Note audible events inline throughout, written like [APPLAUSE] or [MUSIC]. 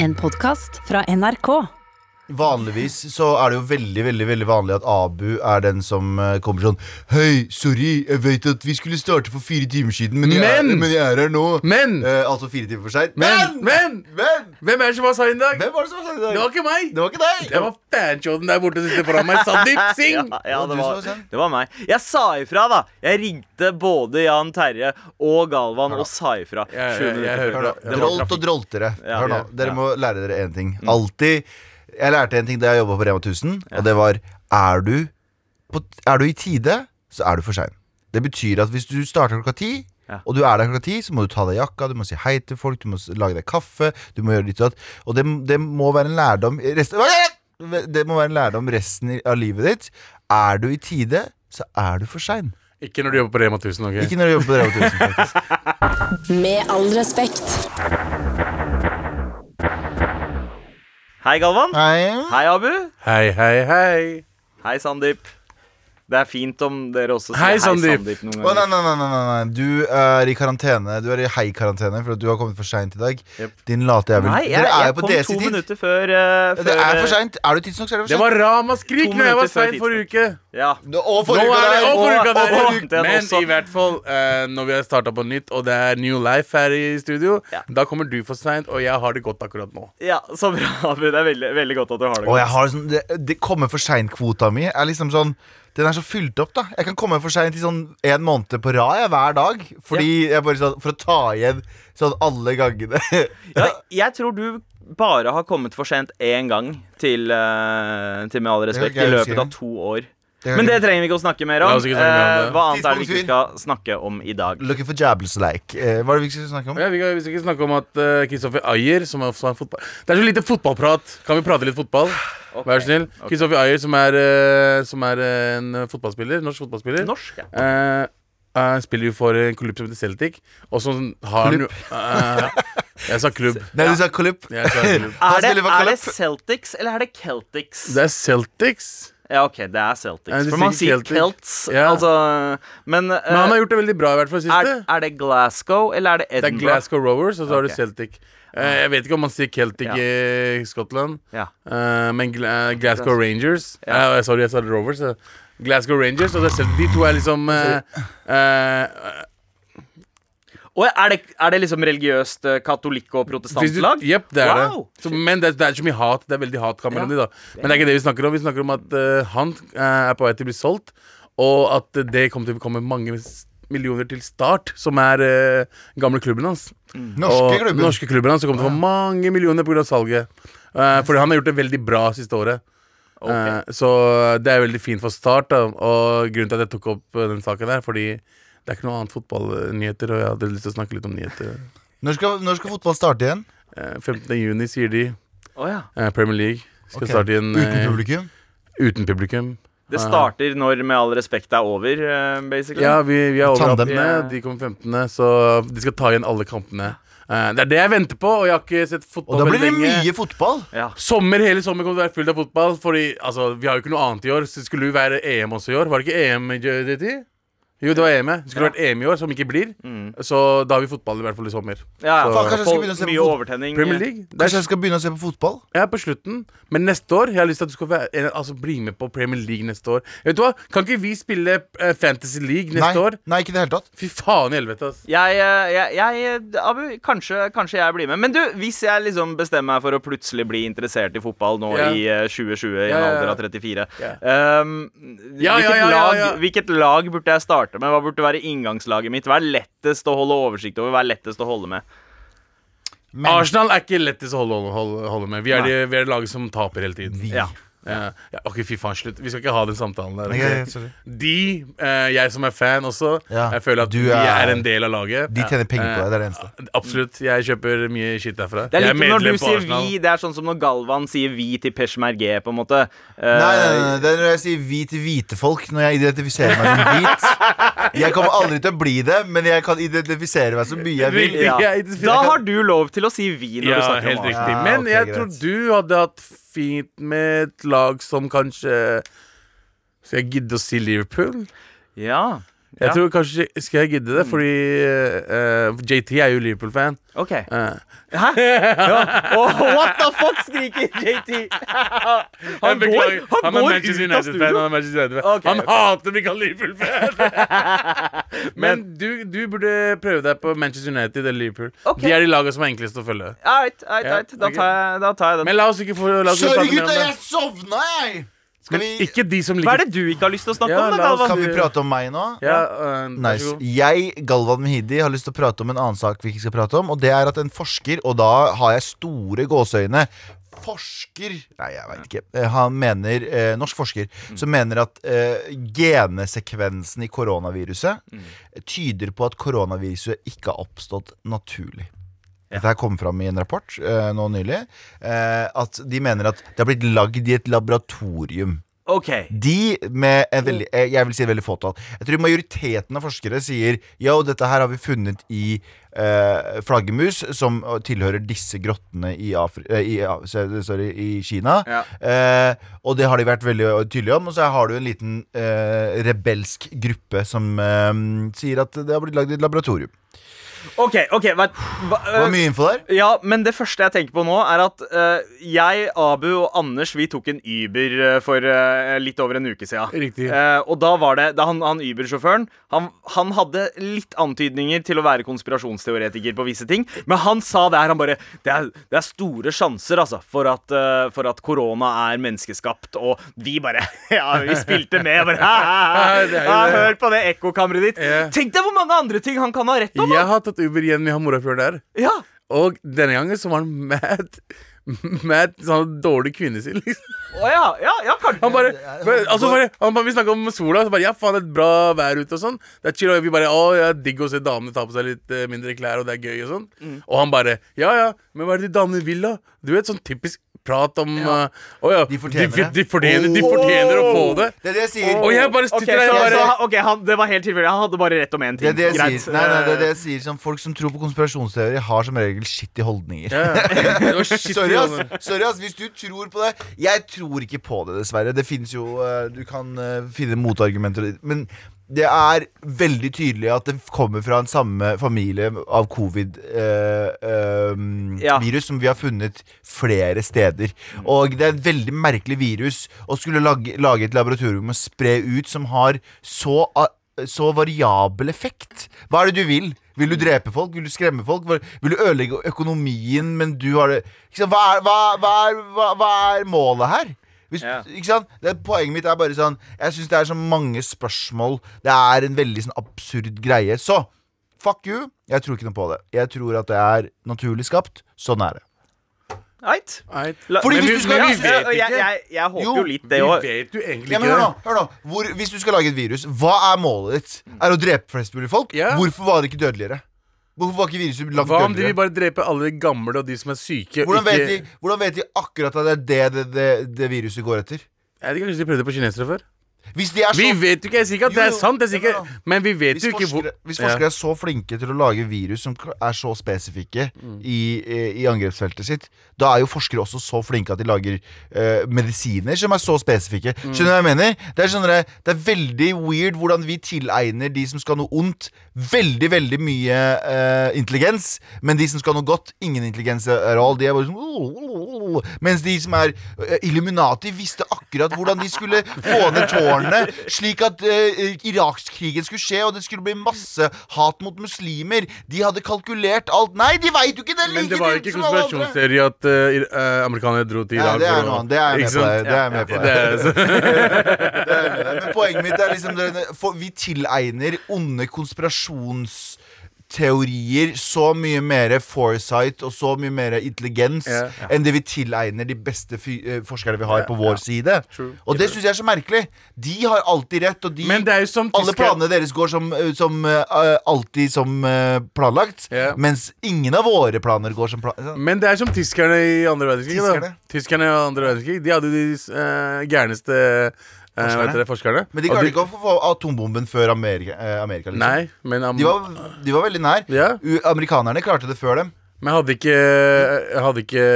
En podkast fra NRK. Vanligvis så er det jo veldig veldig, veldig vanlig at Abu er den som eh, kommer sånn Hei, sorry, jeg vet at vi skulle starte for fire timer siden, men jeg, er, Men! jeg er her nå. Men! Eh, altså fire timer for seint. Men! Men! Men! Hvem er det som var sein i dag? Hvem var det som var det i dag? Det var ikke meg! Det var ikke deg! Det var fanchoden der borte som sitter foran meg. Sandeep [LAUGHS] Singh! Ja, ja Det var det, var, meg. Jeg sa ifra, da. Jeg ringte både Jan Terje og Galvan og sa ifra. Ja, ja, jeg hører før. det. Var Drolt og trafikk. droltere. Ja, Hør nå, ja, dere må lære dere én ting. Alltid Jeg lærte en ting da jeg jobba på Rema 1000, og det var Er du, på, er du i tide, så er du for sein. Det betyr at hvis du starter klokka ti, Ja. og du er der klokka ti, så må du ta deg jakka, du må si hei til folk, du må lage deg kaffe, du må gjøre ditt og datt. Og det, det må være en lærdom resten, Det må være en lærdom resten av livet ditt. Er du i tide, så er du for sein. Ikke når du jobber på Rema 1000. ok? Ikke når du jobber på Rema 1000, faktisk. [LAUGHS] Med all respekt. Hei, Galvan. Hei. Hei, Abu. Hei, hei, hei. Hei, Sandeep. Det er fint om dere også sier Hei, hei, Sandeep. Sandeep, noen Å, nei, nei, nei, nei, nei, nei. Du er i karantene. Du er i hei-karantene for at du har kommet for seint i dag. Yep. Din late jævel. Nei, jeg, Dere er jeg jo på kom to minutter før, før, eh, Det er for eh, seint. Er du tidsnok, så er det Det var seint. ramaskrik når jeg var før sein forrige uke. Ja. Og Nå forrige uke er der. og forrige uke der. og forrige uke Men i hvert fall, uh, når vi har starta på nytt, og det er New Life her i studio, Ja. da kommer du for seint, og jeg har det godt akkurat nå. ja, så bra, Det er veldig, veldig godt at du har det godt. Og jeg har sånn Det, det kommer for seint-kvota mi er liksom sånn Den er så fylt opp, da. Jeg kan komme for seint i sånn en måned på rad jeg, hver dag. Fordi jeg bare sånn For å ta igjen sånn alle gangene. [LAUGHS] Ja, jeg tror du bare har kommet for sent én gang til, eh, til Med all respekt, i løpet av to år. Det Men det trenger vi ikke å snakke mer La om. oss ikke snakke mer om Eh, det. hva annet er det vi ikke skal snakke om i dag? Looking for Jabbles like. Eh, hva er det vi skal snakke om? Ja, vi, skal ikke snakke om at uh, Kristoffer Ayer som er, som er fotball Det er så lite fotballprat. Kan vi prate litt fotball? Vær så snill. Kristoffer Ayer, som er, uh, som er uh, en fotballspiller, norsk fotballspiller. Norsk, ja. Eh, eh, spiller jo for en klubb som heter Celtic. Og så har han jo eh, Jeg sa klubb. [LAUGHS] Nei, du sa klubb. Han Er det, er det Celtics, eller er det Celtics? Det er Celtics. Ja, OK, det er Celtics. Ja, For man sier sier Celtic. Celts, Ja. altså Men, uh, Men han har gjort det veldig bra, i hvert fall er, siste. er det Glasgow, eller er det Edinburgh? Det er Glasgow Rovers, og så har du Celtic. Uh, jeg vet ikke om man sier Celtic Ja. i Skottland, Ja. eh, men Gla Glasgow Rangers Ja. Eh, Sorry, jeg sa Rovers. eh. Glasgow Rangers og det er Celtic. De to er liksom eh, eh, Og er det, er det liksom religiøst eh, katolikk- og protestantlag? Jepp, det er Wow. det. Så, men det, er- det er så mye hat. Det er veldig hatkamp mellom Ja. de, da. Men det er ikke det vi snakker om. Vi snakker om at eh, han eh, er på vei til å bli solgt, og at det kommer til å komme mange s- millioner til Start, som er eh, gamle klubben hans. Norske og klubber. norske klubben hans som kommer til å få mange millioner pga. salget. Uh, fordi han har gjort det veldig bra siste året. Eh, så det er veldig fint for Start. Da. Og grunnen til at jeg tok opp eh, den saken der, fordi det er ikke noe annet fotballnyheter, og jeg hadde lyst til å snakke litt om nyheter. Når skal, når skal fotball starte igjen? Eh, 15. juni, sier de. Oh, ja. Eh, Premier League skal okay. starte igjen Uten eh, publikum? uten publikum. Det starter når Med all respekt er over, eh, basically. Ja, vi, vi er over Tandem. 18., de kommer 15., så de skal ta igjen alle kampene. Eh, det er det jeg venter på, og jeg har ikke sett Og da blir det lenge. mye fotball. Ja. Sommer, Hele sommer kommer til å være fullt av fotball. Fordi altså, Vi har jo ikke noe annet i år. Så skulle jo være EM også i år. Var det ikke EM i JDT? Jo, det var EM. Det skulle vært EM i år, som ikke blir. Mm. Så da har vi fotball i hvert fall i sommer. Ja, Så- Faen, kanskje jeg skal begynne å se på mye fot- overtenning. Premier League. Det Kanskje er, jeg skal begynne å se på fotball? jeg er på slutten. Men neste år Jeg har lyst til at du skal være, altså, bli med på Premier League neste år. Vet du hva? Kan ikke vi spille eh, Fantasy League neste Nei, år? nei, ikke i det hele tatt. Fy faen i helvete, ass. Jeg, eh, jeg, jeg Abu, kanskje, kanskje jeg blir med. Men du, hvis jeg liksom bestemmer meg for å plutselig bli interessert i fotball nå Ja. i eh, 2020, i en Ja, ja, ja. alder av 34 Ja. um, Ja, ja, hvilket, ja, ja, lag, hvilket lag burde jeg starte med? Hva burde være inngangslaget mitt? Hva er lettest å holde oversikt over? Hva er lettest å holde med? Men Arsenal er ikke lettest å holde, holde, holde med. Vi er, det, de, vi er det laget som taper hele tiden. vi Ja. Ja, ja, ok, fy faen, slutt. Vi skal ikke ha den samtalen der. Okay? Okay. De, eh, jeg som er fan også, Ja, jeg føler at du vi er- er en del av laget. De tjener penger på deg, det. Det er det eneste. Absolutt. Jeg kjøper mye shit derfra. Det er litt når du sier vi, det er sånn som når Galvan sier vi til Peshmerge, på en måte. Uh, Nei, nei, nei, det er når jeg sier vi til hvite folk, når jeg identifiserer meg som hvit. Jeg kommer aldri til å bli det, men jeg kan identifisere meg så mye jeg vil. Ja. Da har du lov til å si vi når du Ja, snakker helt om. Ja, Men ok, jeg greit. tror du hadde hatt fint med et lag som kanskje Skal jeg gidde å si Liverpool? Ja. Jeg Ja. tror kanskje Skal jeg gidde det? Fordi eh, JT er jo Liverpool-fan. OK. Eh, Hæ? [LAUGHS] Ja. Oh, what the fuck, skriker JT. Han jeg beklager. går, han er går Manchester ut av United-fan. studio. Han, er Manchester United-fan. Ok, han ok. hater Michael Liverpool-fan! [LAUGHS] Men du, du burde prøve deg på Manchester United eller Liverpool. Ok. De er de lagene som er enklest å følge. Alright, alright, Ja, alright. Da, tar jeg, da tar jeg den. Men la oss ikke få la oss ikke Sorry, prate mer gutta, jeg sovna, jeg! Skal vi, ikke de som Hva er det du ikke har lyst til å snakke Ja, om? da, Galvan? kan vi prate om meg nå? ja, uh, Nice. Jeg, Galvan Mehidi, har lyst til å prate om en annen sak vi ikke skal prate om. Og det er at en forsker, og da har jeg store gåseøyne Forsker Nei, jeg veit ikke. Eh, Han mener, eh, norsk forsker som mener at eh, genesekvensen i koronaviruset tyder på at koronaviruset ikke har oppstått naturlig. Dette her kom fram i en rapport eh, nå nylig. Eh, at de mener at det har blitt lagd i et laboratorium. OK. De med en veldig, eh, jeg vil si et veldig fåtall. Jeg tror majoriteten av forskere sier Yo, dette her har vi funnet i eh, flaggermus, som tilhører disse grottene i, Afri eh, i, ja, sorry, i Kina. Ja. Eh, og det har de vært veldig tydelige om. Og så har du en liten eh, rebelsk gruppe som eh, sier at det har blitt lagd i et laboratorium. OK, ok, hva, hva, Det var mye info der. Ja, men det første jeg tenker på nå, er at eh, jeg, Abu og Anders vi tok en Uber eh, for eh, litt over en uke siden. Riktig. Eh, og da var det da han, han Uber-sjåføren han, han hadde litt antydninger til å være konspirasjonsteoretiker på visse ting, men han sa det her, han bare Det er, det er store sjanser, altså, for at, eh, for at korona er menneskeskapt, og vi bare [LAUGHS] Ja, vi spilte med. Bare, «Ha, [LAUGHS] ha, Ja, Det er jo det. hør på det ekkokammeret ditt. Ja. Tenk deg hvor mange andre ting han kan ha rett om! Jeg har tatt Uber igjen vi har morapuleren der. Ja. Og denne gangen så var han mad et sånn dårlig kvinnesyn, liksom. Å ja, ja, ja, kanskje. Han bare, altså bare, han bare Vi snakka om sola, så bare Ja, faen, det er bra vær ute og sånn. Det er chill, og vi bare Å, ja, digg å se damene ta på seg litt eh, mindre klær, og det er gøy og sånn. Og han bare Ja, ja, men hva er det de damene vil, da? Du vet, sånn typisk prat om Ja. Uh, oh, ja, De fortjener det. de, fortjener, de fortjener å få det. Det er det jeg sier. Og jeg bare Ok, sitter der så, og så, bare ok, han, Det var helt tilfeldig. Han hadde bare rett om én ting. Det er det jeg Greit. sier. Nei, nei, det er det jeg sier som Folk som tror på konspirasjonsteorier, har som regel shitty holdninger. ja, ja. [LAUGHS] Det var shit, Sorry, ass. Sorry, ass. Hvis du tror på det Jeg tror ikke på det, dessverre. Det finnes jo eh, Du kan eh, finne motargumenter. Men det er veldig tydelig at det kommer fra en samme familie av covid-virus Ja. som vi har funnet flere steder. Og det er et veldig merkelig virus å skulle lage, lage et laboratorium og spre ut som har så så variabel effekt. Hva er det du vil? Vil du drepe folk? Vil du skremme folk? Vil du ødelegge økonomien, men du har det? Hva, er, hva, hva, er, hva er målet her? Hvis, Ja. ikke sant? Det, poenget mitt er bare sånn Jeg syns det er så mange spørsmål. Det er en veldig sånn absurd greie. Så fuck you. Jeg tror ikke noe på det. Jeg tror at det er naturlig skapt. Sånn er det. Eit. Eit. La- Fordi Men hvis du skal- men vi vet jeg, jeg, jeg, jeg håper Jo, jo litt det Vi òg. vet jo egentlig Ja, men hør nå, hør nå. Hvor, Hvis du skal lage et virus, hva er målet ditt? Er å drepe flest mulig folk? Yeah. Hvorfor var det ikke dødeligere? Hvorfor var ikke viruset langt Hva om de vil bare drepe alle de gamle og de som er syke? Hvordan ikke- vet, de, hvordan vet de akkurat at det er det det, det, viruset går etter? Jeg vet ikke, Kanskje de prøvde på kinesere før? Hvis de er så Vi vet jo ikke, jeg sier ikke at det er sant, jeg sier ikke, men vi vet jo ikke hvor forskere, hvis forskere er så flinke til å lage virus som er så spesifikke Mm. i, i angrepsfeltet sitt, da er jo forskere også så flinke at de lager eh, medisiner som er så spesifikke. Mm. Skjønner du hva jeg mener? Det er, sånn der- det er veldig weird hvordan vi tilegner de som skal noe ondt, veldig, veldig mye eh, intelligens, men de som skal noe godt, ingen intelligens er all. De er bare sånn Mens de som er eh, Illuminati, visste akkurat hvordan de skulle få ned tårnene, slik at uh, Irakskrigen skulle skje, og det skulle bli masse hat mot muslimer. De hadde kalkulert alt. Nei, de veit jo ikke det Men det var ikke konspirasjonsteori at uh, amerikanere dro til Ja, Irak det er noe annet. Det er jeg med på. Det, det er jeg med på. Men poenget mitt er liksom Vi tilegner onde konspirasjonsteorier så mye mer foresight og så mye mer intelligens yeah. enn det vi tilegner de beste fy eh, forskerne vi har på vår side. True. Og det syns jeg er så merkelig. De har alltid rett, og de men det er jo som alle planene deres går som, eh, som uh, alltid som uh, planlagt, yeah. mens ingen av våre planer går som planlagt. Men det er som tyskerne i andre verdenskrig. Tyskerne? Tyskerne i andre verdenskrig De hadde de uh, gærneste uh, Forskerne? vet det, forskerne. Men de klarte ikke å få- få atombomben før Amerika. Eh, Amerika liksom. Nei, men am- De var, de var veldig nær. Ja. Amerikanerne klarte det før dem. Men hadde ikke, hadde ikke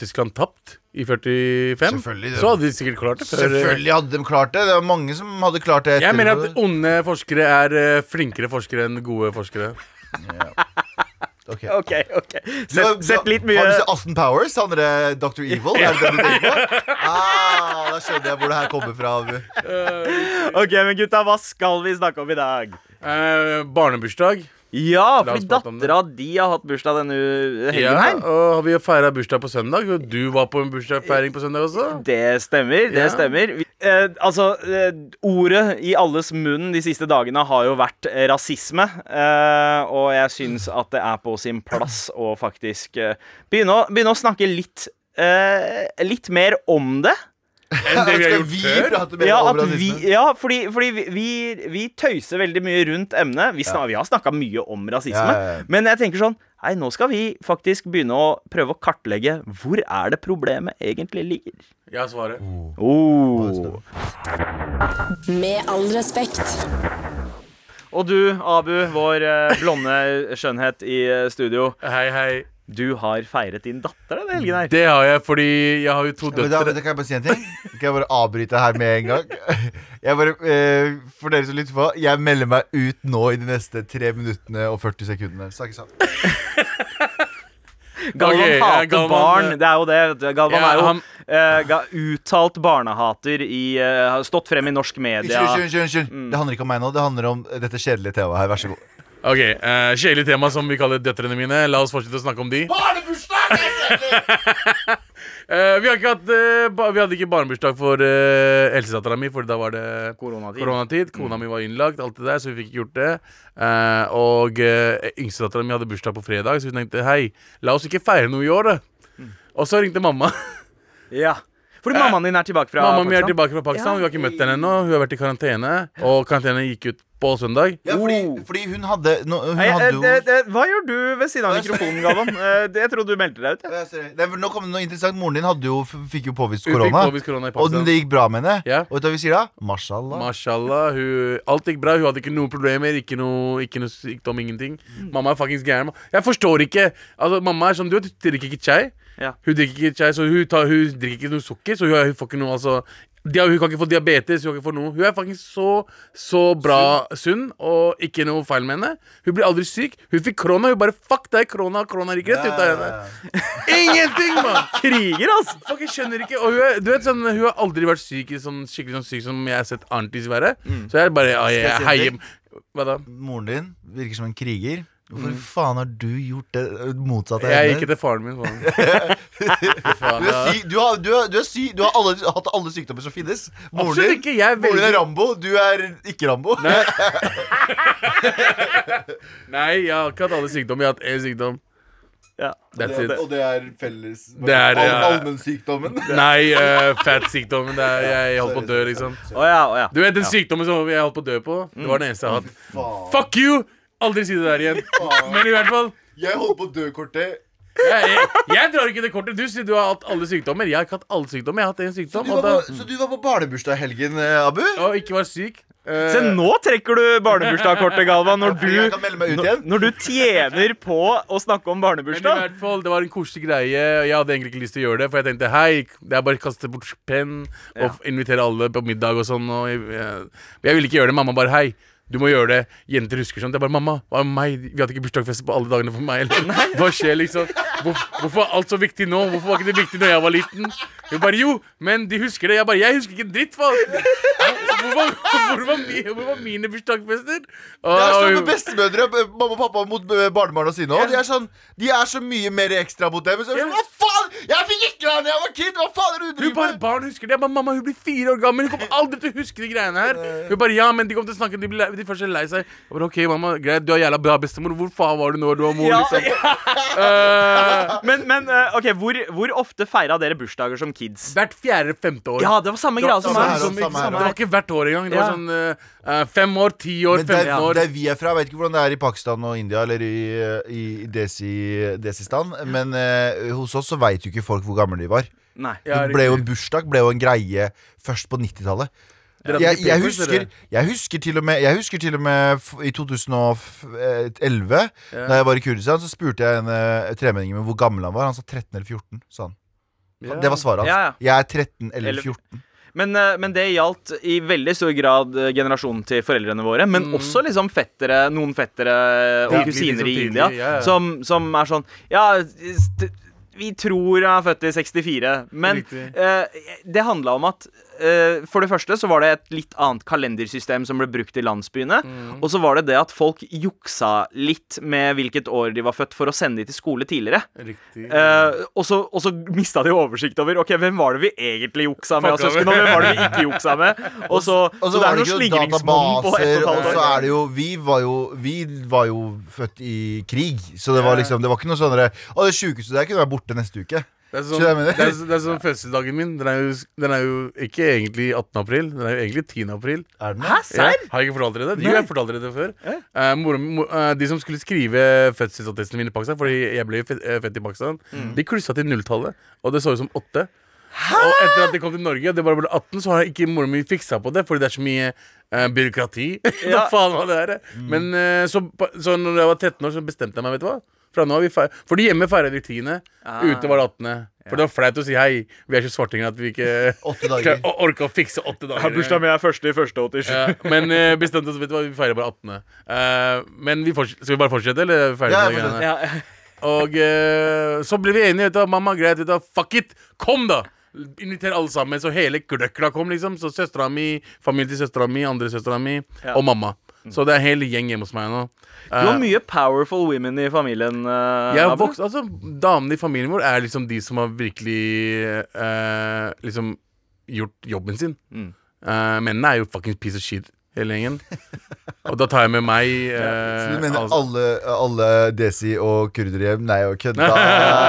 Tyskland tapt i 45, Selvfølgelig, det- så hadde de sikkert klart det. Før, Selvfølgelig hadde de klart det. Det var mange som hadde klart det. Jeg mener at onde forskere er eh, flinkere forskere enn gode forskere. Ok. OK, ok okay. Sett, sett litt mye Har du sett Austin Powers? Han derre Dr. Evil? Er det det du på? Ah, da skjønner jeg hvor det her kommer fra. Ok, men gutta, hva skal vi snakke om i dag? Eh, barnebursdag. Ja, fordi dattera di har hatt bursdag denne helgen Ja, her. og vi har feira bursdag på søndag. Og du var på en bursdagsfeiring på søndag også. Det stemmer. det Ja. stemmer eh, Altså, eh, ordet i alles munn de siste dagene har jo vært rasisme. Eh, og jeg syns at det er på sin plass å faktisk eh, begynne, å, begynne å snakke litt eh, Litt mer om det. Enn det vi har gjort vi før. Ja, at vi, ja fordi, fordi vi, vi, vi tøyser veldig mye rundt emnet. Vi, snak, vi har snakka mye om rasisme. Ja, ja, ja. Men jeg tenker sånn Nei, nå skal vi faktisk begynne å prøve å kartlegge hvor er det problemet egentlig ligger. Jeg har svaret. Oh. Med all respekt. Og du, Abu, vår eh, blonde skjønnhet i eh, studio. Hei, hei. Du har feiret din datter denne helgen her. Det har jeg fordi jeg har jo to Men da, døtre. da kan jeg bare si en ting? Kan jeg bare avbryte her med en gang? [LAUGHS] Jeg bare, eh, For dere som lytter på, jeg melder meg ut nå i de neste 3 minuttene og 40 sekundene. Snakkes sammen. [LAUGHS] Galvan okay, hater Galvan, barn. eh, Det er jo det. Galvan Ja, er jo han- uh, ga, uttalt barnehater i uh, Har stått frem i norsk media. unnskyld, unnskyld, unnskyld. Det handler ikke om meg nå, det handler om dette kjedelige temaet her. Vær så god. Ok, uh, Kjedelig tema som vi kaller døtrene mine. La oss fortsette å snakke om de. [LAUGHS] Eh, vi, har ikke hatt, uh, vi hadde ikke barnebursdag for uh, helsedattera mi, for da var det Koronatid. koronatid. Kona mi var innlagt, alt det der, så vi fikk ikke gjort det. Uh, og uh, yngstedattera mi hadde bursdag på fredag, så vi tenkte hei, la oss ikke feire noe i år, da. Og så ringte mamma. Ja. Fordi mammaen din er tilbake fra Mamma mi er Pakistan? tilbake fra Pakistan. Ja. Vi har ikke møtt henne ennå. Hun har vært i karantene, og karantene gikk ut på søndag. Ja, fordi, Oh. fordi hun hadde no, Hun Nei, hadde eh, jo det, det, hva gjør du ved siden av mikrofonen, Galvan? [LAUGHS] Eh, det- Jeg trodde du meldte deg ut. Ja, sorry. Nei, for Nå kom det noe interessant. Moren din hadde jo, f- fikk jo påvist Hun fikk korona. påvist korona i Og Pakistan. det gikk bra med henne. Ja. Og vet du hva vi sier da? Mashallah. Mashallah. Hun, alt gikk bra. Hun hadde ikke noen problemer. Ikke noe, ikke noe sykdom, ingenting. Mamma er fuckings gæren. Jeg forstår ikke Altså, Mamma er sånn Du vet, hun drikker ikke chai. Ja. Hun drikker ikke chai, så hun, tar, hun drikker ikke noe sukker. Så hun, hun får ikke noe altså de Hun kan ikke få diabetes. Hun, kan ikke få noe. hun er faktisk så Så bra sunn, og ikke noe feil med henne. Hun blir aldri syk. Hun fikk krona. Hun bare Fuck deg, krona. Krona gikk rett ut av henne. Ingenting, mann! [LAUGHS] Kriger, altså! Fuck, jeg skjønner ikke Og hun, er, du vet sånn, hun har aldri vært syk sånn, skikkelig sånn syk som jeg har sett Arntis være. Så jeg bare ja, jeg, jeg heier Hva da? Moren din virker som en kriger. Hvorfor faen har du gjort det motsatte? Jeg gikk etter faren min. Faen. [LAUGHS] faen Du er syk, du har, du er, du er syk, du har alle, hatt alle sykdommer som finnes. Moren din, ikke. Jeg er moren din er Rambo, du er ikke Rambo. Nei. [LAUGHS] Nei, jeg har ikke hatt alle sykdommer. Jeg har hatt én sykdom. Ja. That's it. og det er felles Det er, all- allmennsykdommen. [LAUGHS] Nei, uh, fat-sykdommen. Det er- Jeg holdt på å dø, liksom. Oh, ja, oh, ja. Du vet den sykdommen som jeg holdt på å dø på? Det var den eneste jeg har hatt. Fuck you! Aldri si det der igjen. Men i hvert fall Jeg holdt på å dø kortet. jeg, jeg, jeg drar ikke det kortet. Du sier du har hatt alle sykdommer. Jeg har ikke hatt alle sykdommer. Jeg har hatt en sykdom. du var på, så du var på barnebursdag i helgen, eh, Abu? og ikke var syk. Eh, Se, nå trekker du barnebursdagskortet, Galvan, når jeg du kan melde meg ut når, igjen. når du tjener på å snakke om Men i barnebursdag. hvert fall, det var en koselig greie. Jeg hadde egentlig ikke lyst til å gjøre det, for jeg tenkte hei, det er bare å kaste bort penn og Ja. f- invitere alle på middag og sånn. Og jeg, jeg, jeg ville ikke gjøre det. Mamma bare hei. Du må gjøre det. Jenter husker sånn. Det er bare mamma. Hva er meg? Vi hadde ikke bursdagsfest på alle dagene for meg. [LAUGHS] Eller? Hva skjer, liksom? Hvor, hvorfor er alt så viktig nå? Hvorfor var ikke det viktig da jeg var liten? Hun bare jo, men de husker det. Jeg bare jeg husker ikke en dritt, faen. Hvor, var, hvor, var hvor var mine bursdagsfester? Det er sånn med bestemødre, mamma og pappa mot b- barnebarna sine òg. De, er sånn, de er så mye mer ekstra mot dem. Så, sånn, Hva faen? Jeg fikk ikke være da jeg var kid! Hva faen er det du Hun driver bare barn husker det. Jeg bare, mamma, hun blir fire år gammel. Hun kommer aldri til å huske de greiene her. Hun bare, ja, men de kommer til å snakke De, blir de først lei seg. Jeg bare, ok, mamma, greit, du er jævla bra bestemor. Hvor faen var du når du var mor? Ja, liksom? [LAUGHS] [LAUGHS] Men, men eh, ok, hvor, hvor ofte feira dere bursdager som kids? hvert fjerde-femte år. Ja, det var samme greia som meg. det var ikke hvert år engang. Det var sånn eh, fem år, ti år, Men der, 15 år. der vi er fra, jeg vet ikke hvordan det er i Pakistan og India eller i, i Desi, Desistan, men uh, hos oss så veit jo ikke folk hvor gamle de var. Nei. Det ble jo en bursdag ble jo en greie først på 90-tallet. Jeg, jeg, husker, jeg husker til og med Jeg husker til og med i 2011, Ja. da jeg var i Kurdistan, så spurte jeg en uh, tremenning hvor gammel han var. Han sa 13 eller 14. Sa han. Ja. Det var svaret hans. Ja, ja. Jeg er 13 eller Eller- 14. Men, eh, men det gjaldt i veldig stor grad eh, generasjonen til foreldrene våre. Men Mm. også liksom fettere, noen fettere og kusiner i liksom, India. Som, som er sånn Ja, vi tror jeg er født i 64, men eh, det handla om at eh, for det første så var det et litt annet kalendersystem som ble brukt i landsbyene. Mm. Og så var det det at folk juksa litt med hvilket år de var født, for å sende de til skole tidligere. Riktig. Eh, og så, og så mista de oversikt over Ok, hvem var det vi egentlig juksa med av søsken, og hvem var det vi ikke juksa med? Og så, Og så så det var er ikke slingringsmonn på ett og så er det jo Vi var jo, vi var jo født i krig, så det var liksom Det var ikke noe sånn Å, det sjukeste der kunne være borte neste uke. Det er sånn, hva det er, det er sånn fødselsdagen min. Den er, jo, den er jo ikke egentlig 18. april, den er jo egentlig 10. april. Er den det? Hæ, Ja, har jeg ikke fortalt dere det? Jo, jeg fortalt dere det før. Eh, mor, mor, uh, de som skulle skrive fødselsattesten min i Pakistan, Fordi jeg ble jo født, eh, i Pakistan, de klussa til nulltallet, og det så ut som åtte. Og etter at de kom til Norge, og det bare ble 18, så har ikke mora min fiksa på det, fordi det er så mye eh, byråkrati. [LAUGHS] Hva Ja. faen var det her? Men eh, så, så når jeg var 13 år, så bestemte jeg meg, vet du hva? Fra nå har vi feir Fordi hjemme feirer vi 10. Ah. Ute var det 18. For det var flaut å si hei. Vi er så svartinger at vi ikke [LAUGHS] orka å fikse åtte dager. min er første i første 87. Ja, men uh, bestemte oss, vet du hva, vi feirer bare 18. Uh, men vi skal vi bare fortsette, eller er Ja, de? Ja, [LAUGHS] Og uh, så ble vi enige. Vet du, mamma, greit, vet du, fuck it! Kom, da! Inviter alle sammen. Så hele gløkla kom, liksom. Så søstera mi, familien til søstera mi, andre søstera mi Ja. og mamma. Så det er hele gjengen hos meg nå. Du har Eh, mye powerful women i familien. Uh, jeg har vokst, altså Damene i familien vår er liksom de som har virkelig uh, Liksom gjort jobben sin. Mm. Uh, mennene er jo fucking piece of shit, hele gjengen. Og da tar jeg med meg [LAUGHS] eh, Så du mener altså- alle, alle desi og kurderhjem? Nei, og kødda.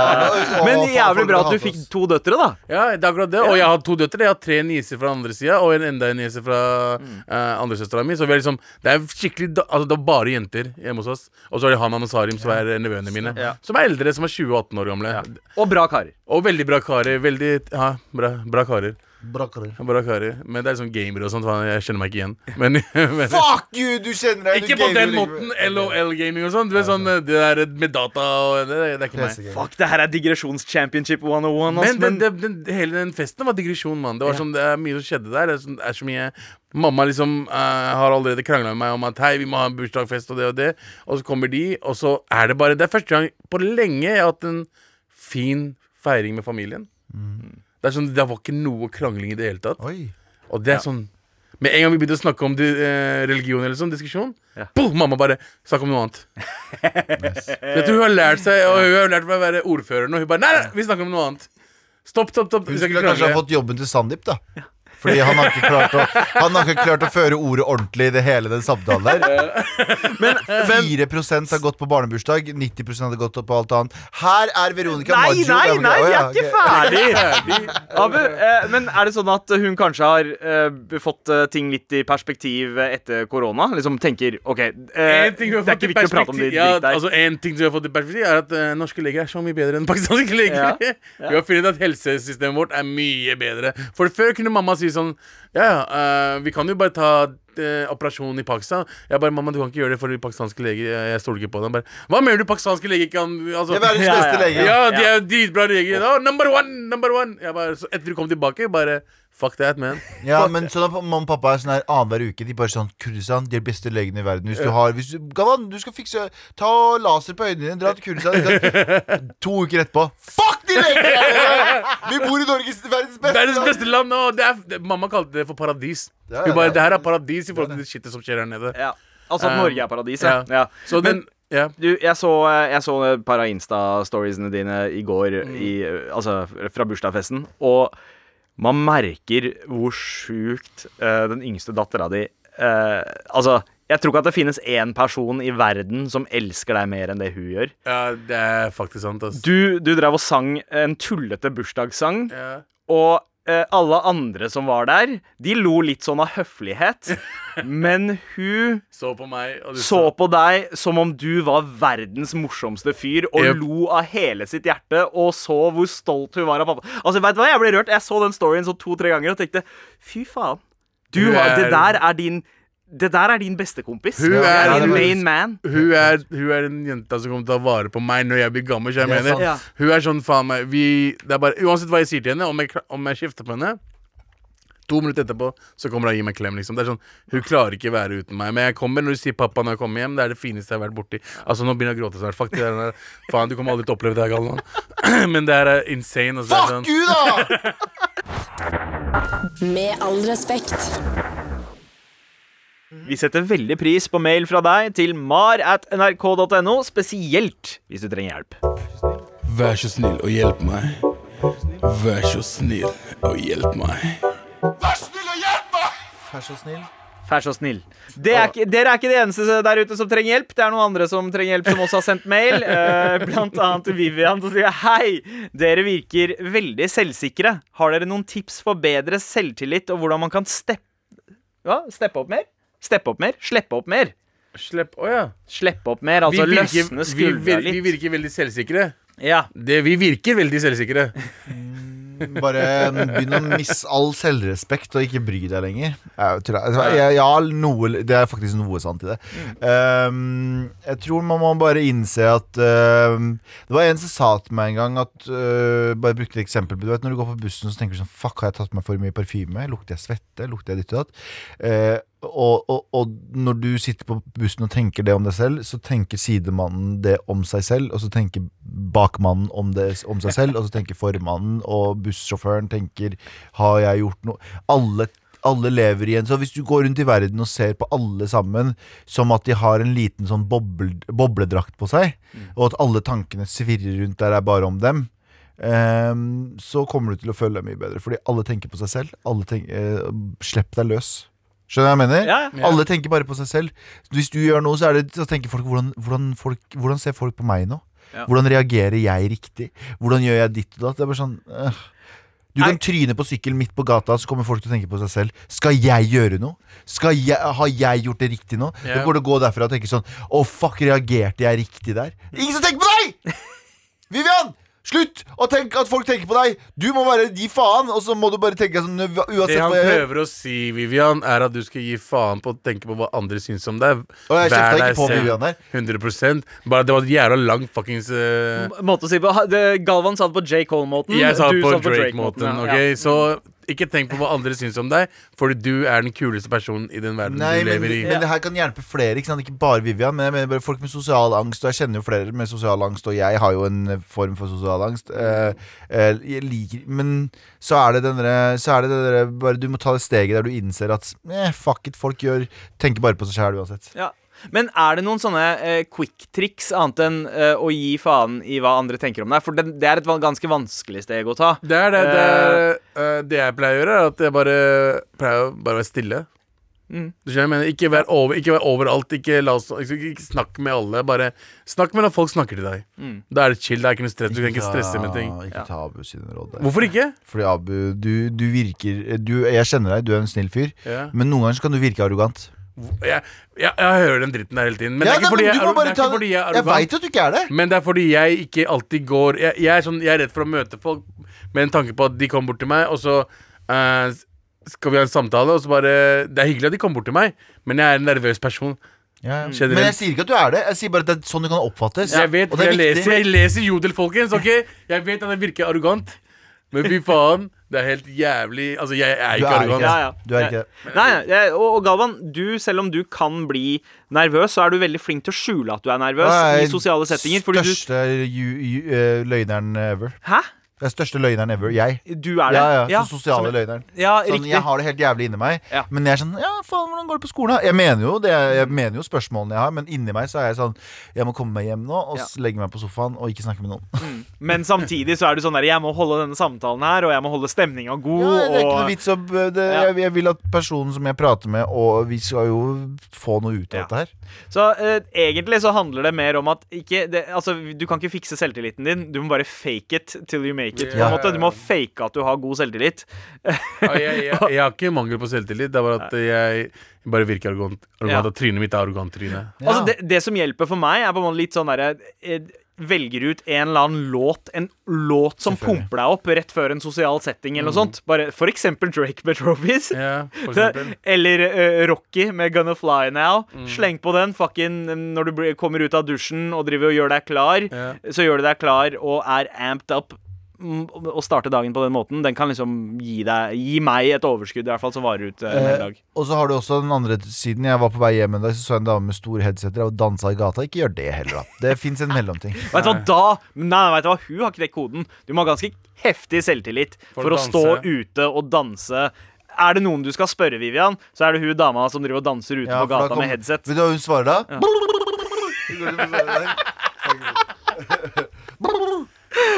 [LAUGHS] Men jævlig bra at du fikk to døtre, da. Ja, det er akkurat det. Og jeg har to døtre. Jeg har tre nieser fra andre sida og en enda en niese fra Mm. uh, andresøstera mi. Så vi er liksom Det er skikkelig Altså det er bare jenter hjemme hos oss. Og så er det Hanan og Sarim, som er nevøene mine. Ja. Som er eldre, som er 20 og 18 år gamle. Og bra karer. Og veldig bra karer. Veldig Ja, bra, bra karer. Bra karer. Bra karer. Men det er sånn gamere og sånt. Jeg kjenner meg ikke igjen. [LAUGHS] Men, men Fuck you! Du kjenner deg Ikke på den måten. LOL-gaming og sånn. Du vet sånn Det der med data og Det, det er ikke meg. Fuck, det her er digresjons-championship 101. Men, Men den, den, hele den festen var digresjon, mann. Det var sånn, det er mye som skjedde der. Det er, sånn, det er så mye Mamma liksom uh, har allerede krangla med meg om at hei, vi må ha en bursdagsfest og det og det. Og så kommer de, og så er det bare Det er første gang på lenge jeg har hatt en fin feiring med familien. Det er sånn, det var ikke noe krangling i det hele tatt. Oi. Og det er sånn Med en gang vi begynte å snakke om eh, religion eller sånn diskusjon, Ja. boom, mamma bare snakk om noe annet. Jeg tror hun har lært seg Og hun har lært meg å være ordfører nå. Hun bare nei, nei, vi snakker om noe annet. Stopp, stopp, stopp. Hun skal skulle kanskje ha krangle. fått jobben til Sandeep, da. Fordi han har, ikke klart å, han har ikke klart å føre ordet ordentlig i det hele den samtalen der. [LAUGHS] Men hvem 4 har gått på barnebursdag, 90% hadde gått på alt annet. Her er Veronica Nei, Maggio. nei, nei, vi er ikke ferdig! [LAUGHS] Abu, eh, men er det sånn at hun kanskje har eh, fått eh, ting litt i perspektiv etter korona? Liksom tenker OK, En ting hun har det er fått ikke i viktig å prate om de perspektiv- ja, dritt der. altså, en ting som vi har fått i perspektiv, er at eh, norske leger er så mye bedre enn pakistanske leger. Ja, [LAUGHS] Vi har funnet at helsesystemet vårt er mye bedre. For før kunne mamma si sånn Ja, ja, eh, vi kan jo bare ta eh, operasjon i Pakistan. Jeg bare, mamma, du kan ikke gjøre det for de pakistanske leger. Jeg, jeg stoler ikke på dem. Bare, Hva mener du pakistanske leger kan altså, Det er verdens beste ja. lege. Ja, de er dritbra leger. Oh, number one, number one. Jeg bare, så etter du kom tilbake, bare Fuck that, man. Ja, men sånn at mamma og pappa er sånn her annenhver uke. De bare sånn Kurdistan, de er beste legene i verden. Hvis du har hvis du, Gavan, du skal fikse Ta laser på øynene dine, dra til Kurdistan. [LAUGHS] To uker etterpå Fuck de legene! Vi bor i Norges verdens beste Verdens beste land. nå! det er, det, mamma kalte det for paradis. Det Hun bare. Det her er paradis i forhold til det skittet som skjer her nede. Ja. Altså at Um, Norge er paradiset. Ja. ja. Så den ja. Du, jeg så, jeg så et par av Insta-storiesene dine i går, Mm. i, altså fra bursdagsfesten, og man merker hvor sjukt uh, den yngste dattera di uh, Altså, jeg tror ikke at det finnes én person i verden som elsker deg mer enn det hun gjør. ja, det er faktisk sant. ass. Du, du drev og sang en tullete bursdagssang, Ja. og alle andre som var der, de lo litt sånn av høflighet, [LAUGHS] men hun Så på meg, så på deg som om du var verdens morsomste fyr og Yep. lo av hele sitt hjerte og så hvor stolt hun var av pappa. Altså, vet du hva, Jeg ble rørt. Jeg så den storyen så to-tre ganger og tenkte fy faen. Du det der er din Det der er din bestekompis. Hun er- er er main man. Hun er, hun er en jente som kommer til å ta vare på meg når jeg blir gammel. Så jeg er mener, sant. Ja. Hun er sånn faen meg vi, det er bare, Uansett hva jeg sier til henne, om jeg, om jeg skifter på henne To minutter etterpå så kommer hun og gir meg klem. liksom Det er sånn, Hun klarer ikke å være uten meg. Men jeg kommer når du sier 'pappa' når jeg kommer hjem. Det er det fineste jeg har vært borti. Altså Nå begynner jeg å gråte snart. Fuck det der. Faen, du kommer aldri til å oppleve det her, Galvan. [CLEARS THROAT] Men det her er insane. Og så det Fuck sånn, you, da! [LAUGHS] Med all respekt. Vi setter veldig pris på mail fra deg til mar at nrk.no, spesielt hvis du trenger hjelp. Vær så snill og hjelp meg. Vær så snill og hjelp meg. Vær så snill. og hjelp meg! Vær så snill. Det er ikke, dere er ikke de eneste der ute som trenger hjelp. Det er noen andre som trenger hjelp, som også har sendt mail. [LAUGHS] Eh, blant annet Vivian som sier hei. Dere virker veldig selvsikre. Har dere noen tips for bedre selvtillit og hvordan man kan steppe Hva? Steppe opp mer? Steppe opp mer? Slippe opp mer? Slipp oh ja. Slippe opp mer, altså vi, virker, løsne skuldra vir, vi litt. virker veldig selvsikre. Ja. Det, vi virker veldig selvsikre. Bare begynn å miste all selvrespekt og ikke bry deg lenger. Jeg ja, noe, det er faktisk noe sant i det. Um, jeg tror man må bare innse at um, Det var en som sa til meg en gang at uh, Bare brukte et eksempel Du vet Når du går på bussen, så tenker du sånn Fuck, har jeg tatt på meg for mye parfyme? Lukter jeg svette? Lukter jeg ditt og datt? Uh, og, og, og når du sitter på bussen og tenker det om deg selv, så tenker sidemannen det om seg selv, og så tenker bakmannen om det om seg selv, og så tenker formannen og bussjåføren tenker Har jeg gjort noe? Alle alle lever igjen. Så hvis du går rundt i verden og ser på alle sammen som at de har en liten sånn boble, bobledrakt på seg, og at alle tankene svirrer rundt der er bare om dem, um, så kommer du til å føle deg mye bedre. Fordi alle tenker på seg selv. Alle tenker, uh, Slipp deg løs. Skjønner du hva jeg mener? Ja, ja. Alle tenker bare på seg selv. Hvis du gjør noe, så, er det, så tenker folk hvordan, hvordan folk hvordan ser folk på meg nå? Ja. Hvordan reagerer jeg riktig? Hvordan gjør jeg ditt og datt? Det er bare sånn øh. Du kan tryne på sykkel midt på gata, så kommer folk til å tenke på seg selv. Skal jeg gjøre noe? Skal jeg, Har jeg gjort det riktig nå? Yeah. Da går det å gå derfra og tenke sånn Å, fuck, reagerte jeg riktig der? Ingen som tenker på deg! [LAUGHS] Vivian! Slutt å tenke at folk tenker på deg! Du må bare gi faen, og så må du bare tenke sånn Det uansett han hva jeg gjør. prøver å si, Vivian, er at du skal gi faen på å tenke på hva andre syns om deg. Og jeg Vær kjefta deg ikke på selv. Vivian der. 100% Bare det var et jævla lang fuckings eh, Måte å si på ha- det, Galvan sa det på J. Cole-måten. Jeg sa det på Drake-måten. ok? Ja. Så ikke tenk på hva andre syns om deg, fordi du er den kuleste personen i den verden Nei, du men, lever i. men det her kan hjelpe flere, ikke sant? Ikke bare Vivian. Men jeg mener bare folk med sosial angst, og jeg kjenner jo flere med sosial angst, og jeg har jo en form for sosial angst. Eh, eh, jeg liker Men så er det den derre Så er det det derre Bare du må ta det steget der du innser at eh, fuck it, folk gjør Tenker bare på seg sjæl uansett. Ja. Men er det noen sånne eh, quick tricks annet enn eh, å gi faen i hva andre tenker om deg? For det, det er et ganske vanskelig steg å ta. Det er det, det, er, eh, det jeg pleier å gjøre, er at jeg bare pleier å bare være stille. Mm. Du skjønner jeg mener? Ikke vær, over, ikke vær overalt. Ikke, la oss, ikke, ikke snakk med alle. Bare snakk med når folk snakker til deg. Mm. Da er det chill. Det er ikke noe stress. Du kan ikke stresse med ting. Ikke ta Abu sine råd der. Hvorfor ikke? Fordi Abu, du, du virker du, Jeg kjenner deg, du er en snill fyr, Ja. men noen ganger kan du virke arrogant. Jeg, jeg, jeg hører den dritten der hele tiden. Men Ja, det er ikke fordi jeg, er- det er ikke fordi jeg er Jeg veit at du ikke er det. Men det er fordi jeg ikke alltid går Jeg, jeg, er, sånn, er redd for å møte folk med en tanke på at de kommer bort til meg, og så uh, skal vi ha en samtale, og så bare Det er hyggelig at de kommer bort til meg, men jeg er en nervøs person. Ja, ja. Men jeg sier ikke at du er det. Jeg sier bare at det er sånn du kan oppfattes. Jeg vet, jeg leser, jeg leser Jodel, folkens. ok? Jeg vet at jeg virker arrogant, men fy faen. Det er helt jævlig Altså, jeg er ikke arrogant. Ja, ja. Du er ikke. Nei, nei, og, og Galvan, du, selv om du kan bli nervøs, så er du veldig flink til å skjule at du er nervøs Nei, i sosiale settinger. Fordi du Største ju, ju, eh, løgneren ever. Hæ? Er største løgneren ever. Jeg. Du er det? Ja, ja, så sosiale som- løgneren. Ja, Sånn, riktig. jeg har det helt jævlig inni meg, Ja. men jeg er sånn Ja, faen, hvordan går det på skolen? da?» Jeg mener jo det Jeg mener jo spørsmålene jeg har, men inni meg så er jeg sånn Jeg må komme meg hjem nå og Ja. legge meg på sofaen og ikke snakke med noen. Men samtidig så er du sånn der Jeg må holde denne samtalen her, og jeg må holde stemninga god. Ja, det er ikke noe vits å det, Ja. jeg, jeg vil at personen som jeg prater med, og vi skal jo få noe ut av Ja. dette her. Så eh, egentlig så handler det mer om at ikke, det, altså, du kan ikke fikse selvtilliten din. Du må bare fake it till you make it. På en måte. Du må fake at du har god selvtillit. Ja, jeg, jeg, jeg har ikke mangel på selvtillit. Det er bare at jeg bare virker arrogant. arrogant Ja. Og trynet mitt er arrogant tryne. Ja. Altså det, det som hjelper for meg, er på en måte litt sånn derre eh, velger ut en eller annen låt, en låt som pumper deg opp rett før en sosial setting eller noe sånt. Bare, for eksempel Drake med Trophies. Ja, [LAUGHS] eller uh, Rocky med Gonna Fly Now. Sleng på den. Fucking når du kommer ut av dusjen og driver og gjør deg klar, Ja. så gjør du deg klar og er amped up. Å starte dagen på den måten, den kan liksom gi deg Gi meg et overskudd i hvert fall som varer ut eh, en hel Eh, dag. og så har du også den andre siden. Jeg var på vei hjem en dag, så så jeg en dame med stor headseter og dansa i gata. Ikke gjør det heller, da. Det fins en mellomting. [LAUGHS] Vet du hva, da Nei, vet du hva, hun har ikke det koden. Du må ha ganske heftig selvtillit For for, å å stå ute og danse. Er det noen du skal spørre, Vivian, så er det hun dama som driver og danser ute Ja, på gata kom- med headset. Vil du hva hun svarer da? Ja. [LAUGHS] [LAUGHS]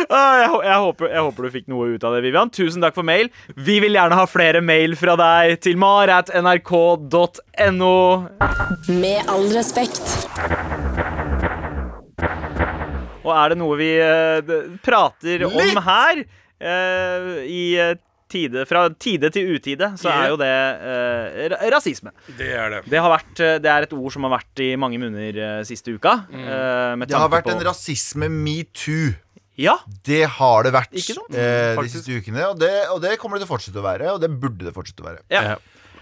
Ah, jeg, jeg, håper, jeg håper du fikk noe ut av det, Vivian. Tusen takk for mail. Vi vil gjerne ha flere mail fra deg til maratnrk.no Med all respekt. Og er det noe vi uh, prater Litt! om her uh, i eh, tide, fra tide til utide, så er jo det eh, rasisme. Det er det. Det, har vært, eh, det er et ord som har vært i mange munner eh, siste uka. eh, med Det har vært på- en rasisme metoo. Ja, Det har det vært eh, de siste ukene. Og det, og det kommer det til å fortsette å være, og det burde det fortsette å være. ja.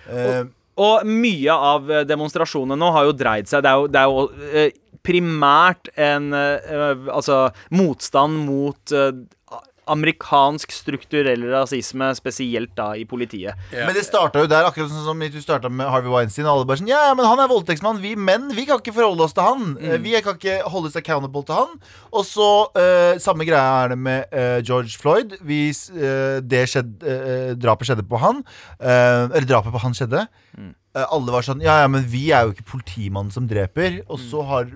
Eh, Og mye av eh, demonstrasjonene nå har jo dreid seg Det er jo, det er jo eh, primært en eh, Altså motstand mot amerikansk strukturell rasisme, spesielt da i politiet. Ja. Men det starta jo der, akkurat sånn som du starta med Harvey Weinstein. Og alle bare sånn, ja, men han er voldtektsmann. Vi menn vi kan ikke forholde oss til han. Mm. Vi kan ikke holdes accountable til han. Og så uh, Samme greia er det med uh, George Floyd. Vi, eh, det skjedde, drapet skjedde på han. Eh, eller drapet på han skjedde. Eh, alle var sånn Ja, ja, men vi er jo ikke politimannen som dreper. Og så har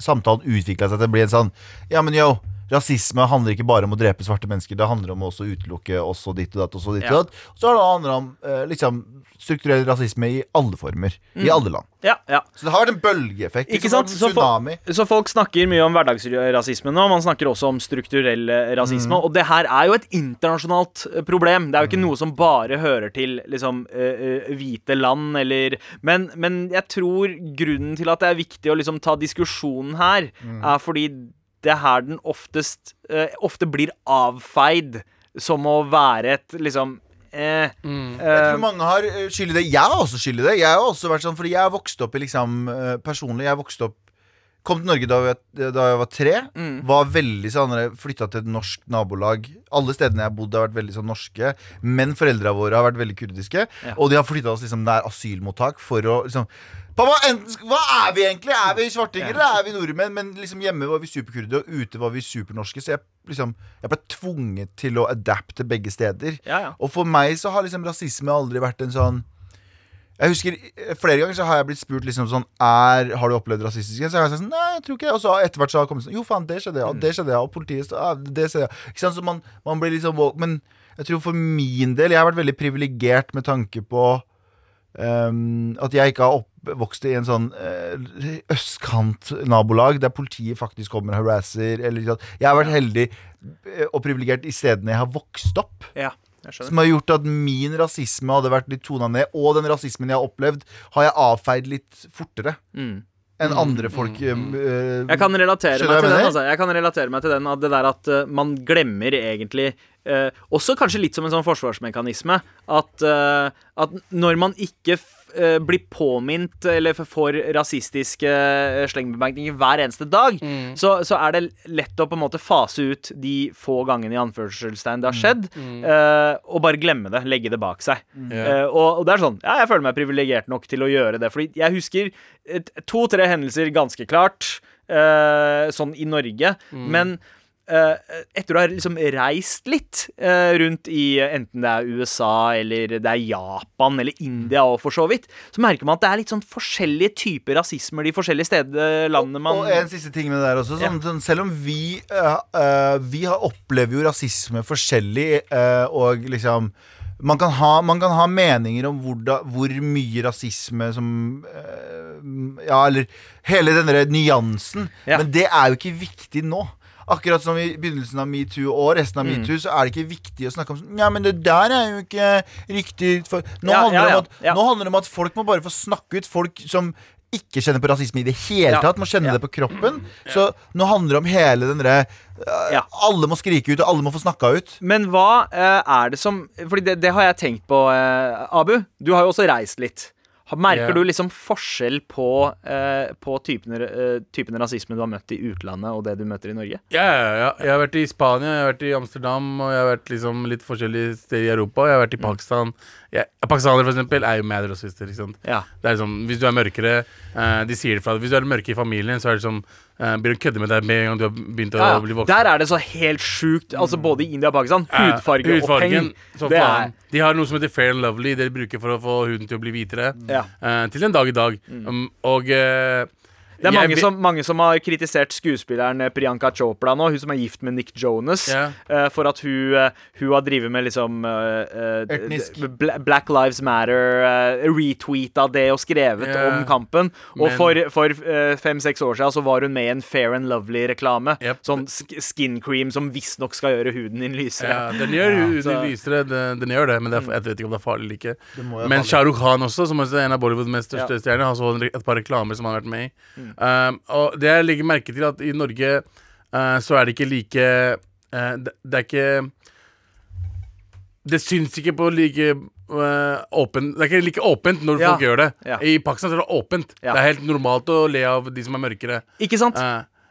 samtalen utvikla seg til å bli en sånn Ja, men yo. Rasisme handler ikke bare om å drepe svarte mennesker. Det handler om også å utelukke også ditt og datt. Og så ditt og datt. Så har det handler om eh, liksom strukturell rasisme i alle former. I alle land. Ja, ja. Så det har vært en bølgeeffekt. Ikke sant? Så, så folk snakker mye om hverdagsrasisme nå. Man snakker også om strukturell rasisme. rasisme. Og det her er jo et internasjonalt eh, problem. Det er jo ikke noe som bare hører til liksom eh, eh, hvite land eller men, men jeg tror grunnen til at det er viktig å liksom ta diskusjonen her, er fordi det er her den oftest eh, ofte blir avfeid som å være et liksom eh, Mm. Jeg eh, tror mange har eh, skyld i det. Jeg har også skyld i det. Jeg har også vært sånn, fordi jeg har vokst opp i liksom eh, Personlig, jeg har vokst opp Kom til Norge da jeg, da jeg var tre. Mm. Var veldig sånn Flytta til et norsk nabolag. Alle stedene jeg har bodd, har vært veldig sånn norske. Men foreldra våre har vært veldig kurdiske. Ja. Og de har flytta oss liksom nær asylmottak for å liksom Pappa, enten, hva er vi egentlig? Er vi svartinger, eller er vi nordmenn? Men liksom hjemme var vi superkurde, og ute var vi supernorske. Så jeg liksom Jeg ble tvunget til å adapte begge steder. ja, ja. Og for meg så har liksom rasisme aldri vært en sånn Jeg husker eh, Flere ganger så har jeg blitt spurt liksom sånn er, Har du opplevd rasistisk Så har jeg sagt sånn Nei, jeg tror ikke det. Og så etter hvert så har det kommet sånn Jo, faen, det skjedde, ja. Og det skjedde, ja. Og politiet så, ja, det skjedde, ja. Ikke sant? Så man, man blir liksom. Men jeg tror for min del Jeg har vært veldig privilegert med tanke på um, at jeg ikke har oppvokst i en sånn uh, østkant-nabolag der politiet faktisk kommer og harasser. Eller, jeg har vært heldig eh, og privilegert i stedene jeg har vokst opp. ja. Som har gjort at min rasisme hadde vært litt tona ned. Og den rasismen jeg har opplevd, har jeg avfeid litt fortere Mm. enn andre folk. eh, Jeg kan relatere meg til jeg den. Altså. Jeg kan relatere meg til den at det der at eh, man glemmer egentlig eh, Også kanskje litt som en sånn forsvarsmekanisme. At, eh, at når man ikke f eh, blir påminnet eller får rasistiske uh, slengbemerkninger hver eneste dag, så, så er det lett å på en måte fase ut de få gangene i anførselstegn det har skjedd, eh, og bare glemme det. Legge det bak seg. Mm. Eh, og, og det er sånn, ja, jeg føler meg privilegert nok til å gjøre det. Fordi jeg husker to-tre hendelser ganske klart, eh, sånn i Norge. Men eh, etter å ha liksom reist litt eh, rundt i eh, enten det er USA eller det er Japan eller India og for så vidt, så merker man at det er litt sånn forskjellige typer rasismer de forskjellige stedene landene man Og en siste ting med det der også. Sånn, sånn, selv om vi, eh, eh, vi har, opplever jo rasisme forskjellig, eh, og liksom man kan, ha, man kan ha meninger om hvor, da, hvor mye rasisme som eh, Ja, eller hele denne nyansen. Ja. Men det er jo ikke viktig nå. Akkurat som i begynnelsen av metoo og resten av Mm. metoo, så er det ikke viktig å snakke om sånn Ja, men det der er jo ikke riktig for Nå, Ja, handler, ja, ja, om at, nå handler det om at folk må bare få snakke ut. Folk som ikke kjenner på rasisme i det hele tatt. Må kjenne det på kroppen. Så nå handler det om hele den derre øh, Ja. Alle må skrike ut, og alle må få snakka ut. Men hva uh, er det som Fordi det, det har jeg tenkt på, uh, Abu. Du har jo også reist litt. Merker yeah. du liksom forskjell på, eh, på typen, eh, typen rasisme du har møtt i utlandet, og det du møter i Norge? Ja, ja, ja. Jeg har vært i Spania, jeg har vært i Amsterdam, og jeg har vært liksom litt forskjellige steder i Europa. Jeg har vært i Pakistan. Jeg, pakistanere, for eksempel, er jo mad rasister. Ikke sant? Det er liksom, Hvis du er mørkere eh, De sier det fra deg. Hvis du er mørke i familien, så er det som eh, Begynner å kødde med deg med en gang du har begynt å bli voksen. Der er det så helt sjukt. Altså Både i India og Pakistan. Hudfarge og peng. Er De har noe som heter fair and lovely. Det de bruker for å få huden til å bli hvitere. Eh, til en dag i dag. Um, og eh, Det er jeg mange som, mange som har kritisert skuespilleren eh, Priyanka Chopra nå, hun som er gift med Nick Jonas, Ja. eh, for at hun, eh, hun har drevet med liksom eh, eh, Etnisk. Bla- Black Lives Matter, uh, retweeta det og skrevet Ja. om kampen. Og Men- for, for eh, fem-seks år siden så var hun med i en Fair and Lovely-reklame. Yep. Sånn sk skin cream som visstnok skal gjøre huden din lysere. Ja, den gjør huden så- lysere, den, den gjør det, men det er, jeg vet ikke om det er farlig eller ikke. Må Men Shah Rukh Khan også, som også er en av Bollywoods mest største Ja. stjerner, har så et par reklamer som han har vært med i. Um, og det jeg legger merke til, at i Norge uh, så er det ikke like uh, det, det er ikke Det syns ikke på like åpen Det er ikke like åpent når Ja. folk gjør det. Ja. I Pakistan så er det åpent. Ja. Det er helt normalt å le av de som er mørkere. Ikke sant?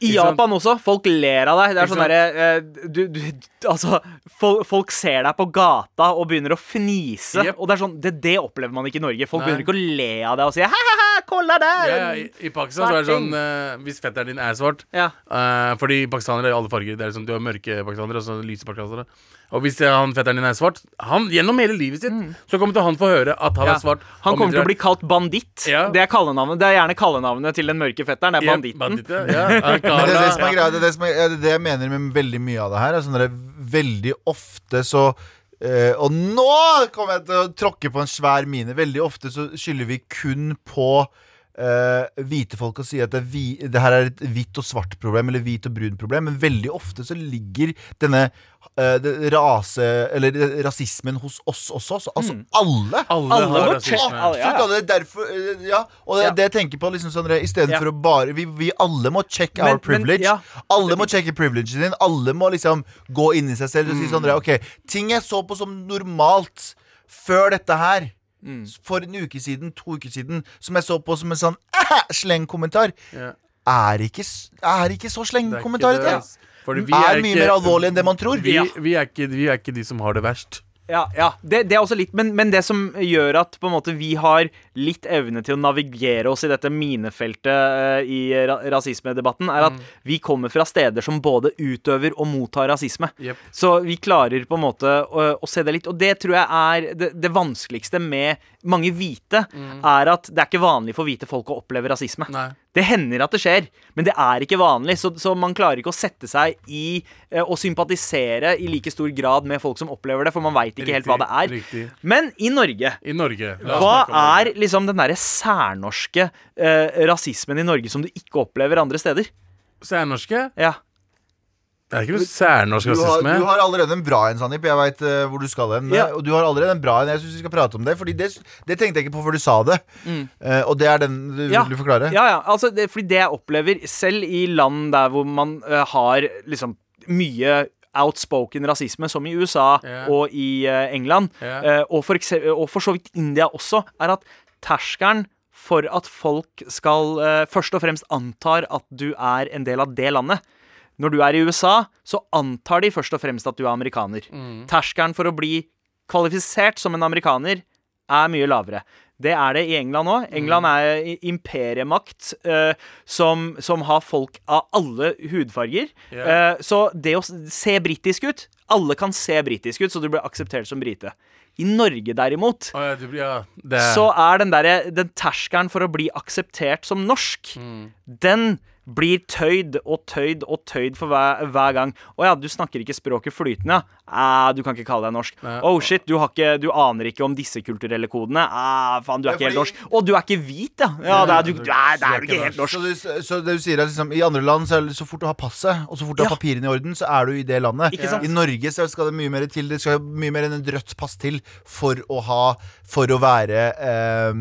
I? Japan også. Folk ler av deg. Det er sånn derre du, du, Altså, folk, folk ser deg på gata og begynner å fnise. Yep. Og det er sånn det, det opplever man ikke i Norge. Folk Nei. begynner ikke å le av deg og si ha-ha-ha, kolla der! Ja, i, I Pakistan så er det sånn uh, Hvis fetteren din er svart Ja. uh, Fordi pakistanere er alle farger. Det er liksom, Du har mørke pakistanere og så lyse pakistanere. Og hvis eh, han fetteren din er svart han, Gjennom hele livet sitt så kommer til han få høre at han Mm. Ja. er svart. Han kommer til å bli kalt banditt. Ja. Det, er kallenavnet, det er gjerne kallenavnet til den mørke fetteren. Det er banditten. det er det. Det det, som ja, det, det jeg mener med veldig mye av det her. Er sånn der, veldig ofte så eh, Og nå kommer jeg til å tråkke på en svær mine. Veldig ofte så skylder vi kun på eh, hvite folk og sier at det, vi, det her er et hvitt og svart problem, eller hvit og brun problem, men veldig ofte så ligger denne uh, rase, eller rasismen hos oss også. Så, altså alle. Alle Alle har rasisme. alle- ja. alle. Derfor, uh, ja, og det, Ja. det jeg tenker på liksom sånn Istedenfor Ja. å bare vi, vi alle må check Men- our privilege. men. Alle må sjekke privilegen din. Alle må liksom gå inn i seg selv og si Mm. sånn Ok, ting jeg så på som normalt før dette her Mm. For en uke siden, to uker siden Som jeg så på som en sånn slengkommentar Ja. Er ikke, er ikke så Det er slengkommentar det, det. Fordi vi Er er mye ikke- mer alvorlig enn det man tror Vi, Ja. vi, er ikke, vi er ikke de som har det verst. Ja, ja. Det, det er også litt men, men det som gjør at på en måte vi har litt evne til å navigere oss i dette minefeltet eh, i ra rasismedebatten, er at Mm. vi kommer fra steder som både utøver og mottar rasisme. Yep. Så vi klarer på en måte å, å se det litt. Og det tror jeg er det, det vanskeligste med mange hvite, er at det er ikke vanlig for hvite folk å oppleve rasisme. Mm. Nei. Det hender at det skjer, men det er ikke vanlig. Så, så man klarer ikke å sette seg i eh, og sympatisere i like stor grad med folk som opplever det, for man veit ikke helt hva det er. Riktig. Men i Norge I Norge. hva er Norge. Liksom den derre særnorske eh, rasismen i Norge som du ikke opplever andre steder? Særnorske? Ja. Det er ikke noe særnorsk rasisme. du har allerede en bra en, Sandeep. Jeg veit hvor du skal hen. Ja. Og du har allerede en bra en. Jeg syns vi skal prate om det. Fordi det, det tenkte jeg ikke på før du sa det. Eh, og det er den du, Mm. Ja. vil du forklare? Ja, ja, altså det, fordi det jeg opplever selv i land der hvor man uh, har liksom mye outspoken rasisme, som i USA yeah. og i eh, England, yeah. eh, og, for og for så vidt India også, er at terskelen for at folk skal eh, først og fremst antar at du er en del av det landet. Når du er i USA, så antar de først og fremst at du er amerikaner. Terskelen for å bli kvalifisert som en amerikaner er mye lavere. Det er det i England òg. England er imperiemakt uh, som, som har folk av alle hudfarger. Yeah. Uh, så det å se britisk ut Alle kan se britisk ut, så du blir akseptert som brite. I Norge, derimot, oh, ja, du, blir- ja, det så er den, der, den terskelen for å bli akseptert som norsk, Mm. den blir tøyd og tøyd og tøyd for hver, hver gang. Å ja, du snakker ikke språket flytende. Eh, du kan ikke kalle deg norsk. Nei. Oh shit, du, har ikke, du aner ikke om disse kulturelle kodene. Eh, faen, du er ikke helt norsk. Å, du er ikke hvit, ja. Ja, det er, du, du er, det er du ikke helt norsk. Så, du, så det du sier er liksom, I andre land så, er det, så fort du har passet og så fort du har papirene i orden, så er du i det landet. Ikke sant? I Norge så skal det mye mer til Det skal mye mer enn et rødt pass til for å ha For å være eh,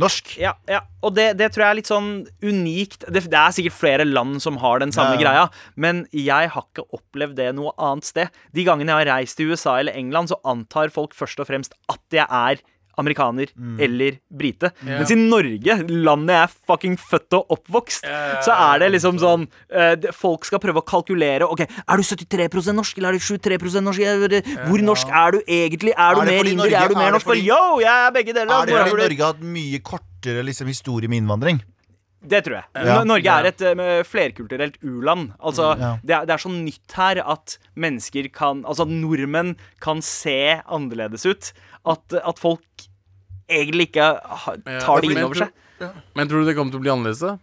norsk. Ja, ja. Og det, det tror jeg er litt sånn unikt. Det, det er sikkert flere land som har den samme Ja, ja. greia, men jeg har ikke opplevd det noe annet sted. De gangene jeg har reist til USA eller England, så antar folk først og fremst at jeg er amerikaner Mm. eller brite. Yeah. Mens i Norge, landet jeg er fucking født og oppvokst, yeah. så er det liksom sånn uh, Folk skal prøve å kalkulere. Ok, Er du 73% norsk, eller er du 73 norsk? Eller, Hvor norsk er du egentlig? Er du Er mer inder? Er du er mer norsk? fordi- Yo, jeg er begge deler. Er det fordi? Norge har hatt mye kortere liksom, historie med innvandring? Det tror jeg. Ja. Norge er et uh, flerkulturelt u-land. Altså, Ja. det, er, det er så nytt her at mennesker kan Altså at nordmenn kan se annerledes ut. At, at folk egentlig ikke ha- Ja, tar det inn over seg. Men tror du det kommer til å bli annerledes?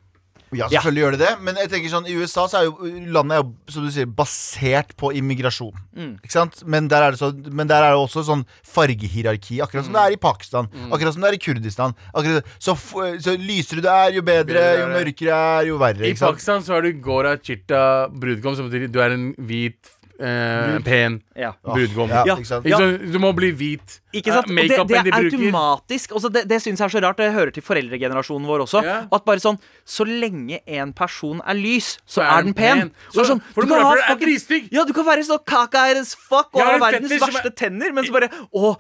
Ja, selvfølgelig gjør det det. Men jeg tenker sånn, i USA så er jo landet er jo, som du sier, basert på immigrasjon. Mm. Ikke sant? Men der, er det så, men der er det også sånn fargehierarki, akkurat som det er i Pakistan. Mm. Akkurat som det er i Kurdistan. Akkurat, så, så lysere du er, jo bedre. Jo er mørkere er, jo verre. I? Pakistan så er du Gora Chirta brudgom, som betyr du er en hvit, eh, pen Ja. brudgom. Ja, Ja. ikke sant? Ikke sant? Du må bli hvit. Ikke sant? Eh, Og det, Makeupen det de er bruker automatisk. Også det det syns jeg er så rart. Det hører til foreldregenerasjonen vår også. Ja. At bare sånn Så lenge en person er lys, så, er den pen. Så, Så, sånn, for du kan ha er fucking- dritstygg. Ja, du kan være så kaka as fuck og Jeg har ha en verdens fetter som verste er- tenner, men så bare Å,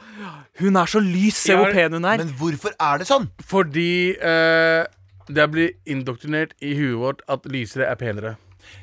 hun er så lys. Se Jeg hvor har- pen hun er. Men hvorfor er det sånn? Fordi eh, det blir indoktrinert i huet vårt at lysere er penere.